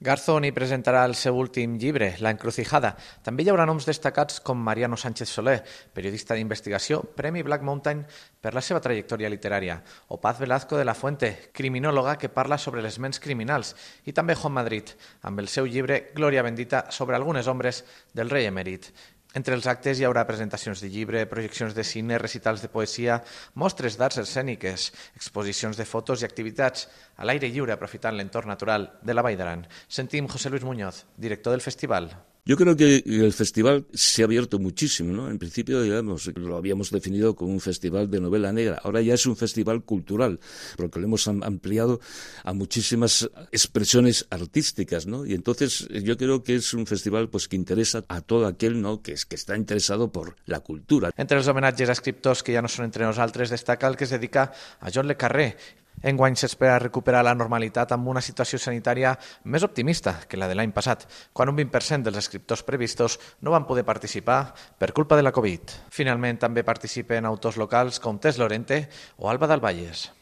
Garzón hi presentarà el seu últim llibre, La encrucijada. També hi haurà noms destacats com Mariano Sánchez Soler, periodista d'investigació, Premi Black Mountain per la seva trajectòria literària, o Paz Velazco de la Fuente, criminòloga que parla sobre les ments criminals, i també Juan Madrid, amb el seu llibre Glòria bendita sobre algunes ombres del rei emèrit. Entre els actes hi haurà presentacions de llibre, projeccions de cine, recitals de poesia, mostres d'arts escèniques, exposicions de fotos i activitats a l'aire lliure aprofitant l'entorn natural de la Vall d'Aran. Sentim José Luis Muñoz, director del festival. Yo creo que el festival se ha abierto muchísimo, ¿no? En principio, digamos, lo habíamos definido como un festival de novela negra. Ahora ya es un festival cultural, porque lo hemos ampliado a muchísimas expresiones artísticas, ¿no? Y entonces yo creo que es un festival pues que interesa a todo aquel, ¿no? Que, es, que está interesado por la cultura. Entre els homenatges a escriptors que ja no són entre nosaltres destaca el que es dedica a John Le Carré, Enguany s'espera recuperar la normalitat amb una situació sanitària més optimista que la de l'any passat, quan un 20% dels escriptors previstos no van poder participar per culpa de la Covid. Finalment també participen autors locals com Tess Lorente o Alba del Valles.